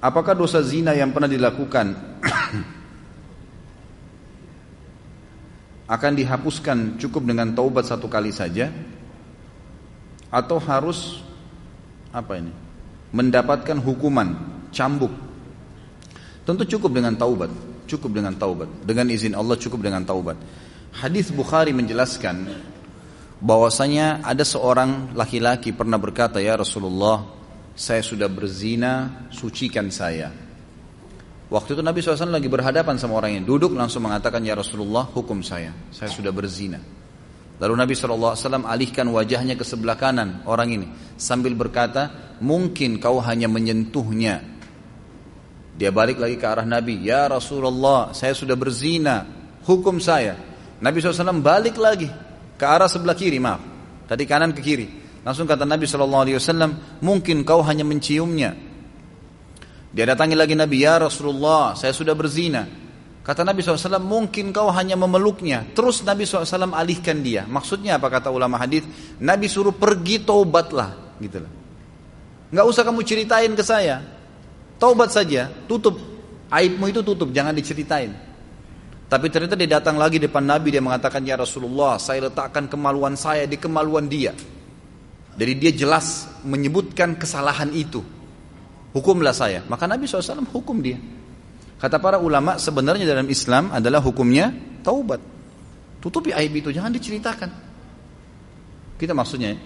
Apakah dosa zina yang pernah dilakukan akan dihapuskan cukup dengan taubat satu kali saja? Atau harus apa ini mendapatkan hukuman cambuk? Tentu cukup dengan taubat cukup dengan taubat. Dengan izin Allah cukup dengan taubat. Hadis Bukhari menjelaskan bahwasanya ada seorang laki-laki pernah berkata ya Rasulullah saya sudah berzina sucikan saya Waktu itu Nabi SAW lagi berhadapan sama orang yang duduk langsung mengatakan ya Rasulullah hukum saya, saya sudah berzina. Lalu Nabi SAW alihkan wajahnya ke sebelah kanan orang ini sambil berkata mungkin kau hanya menyentuhnya. Dia balik lagi ke arah Nabi, ya Rasulullah saya sudah berzina, hukum saya. Nabi SAW balik lagi ke arah sebelah kiri, maaf, tadi kanan ke kiri. Langsung kata Nabi SAW, mungkin kau hanya menciumnya, dia datangi lagi Nabi, ya Rasulullah, saya sudah berzina. Kata Nabi SAW, mungkin kau hanya memeluknya. Terus Nabi SAW alihkan dia. Maksudnya apa kata ulama hadis? Nabi suruh pergi taubatlah. Gitu lah. Nggak usah kamu ceritain ke saya. Taubat saja, tutup. Aibmu itu tutup, jangan diceritain. Tapi ternyata dia datang lagi depan Nabi, dia mengatakan, Ya Rasulullah, saya letakkan kemaluan saya di kemaluan dia. Jadi dia jelas menyebutkan kesalahan itu hukumlah saya. Maka Nabi SAW hukum dia. Kata para ulama sebenarnya dalam Islam adalah hukumnya taubat. Tutupi aib itu, jangan diceritakan. Kita maksudnya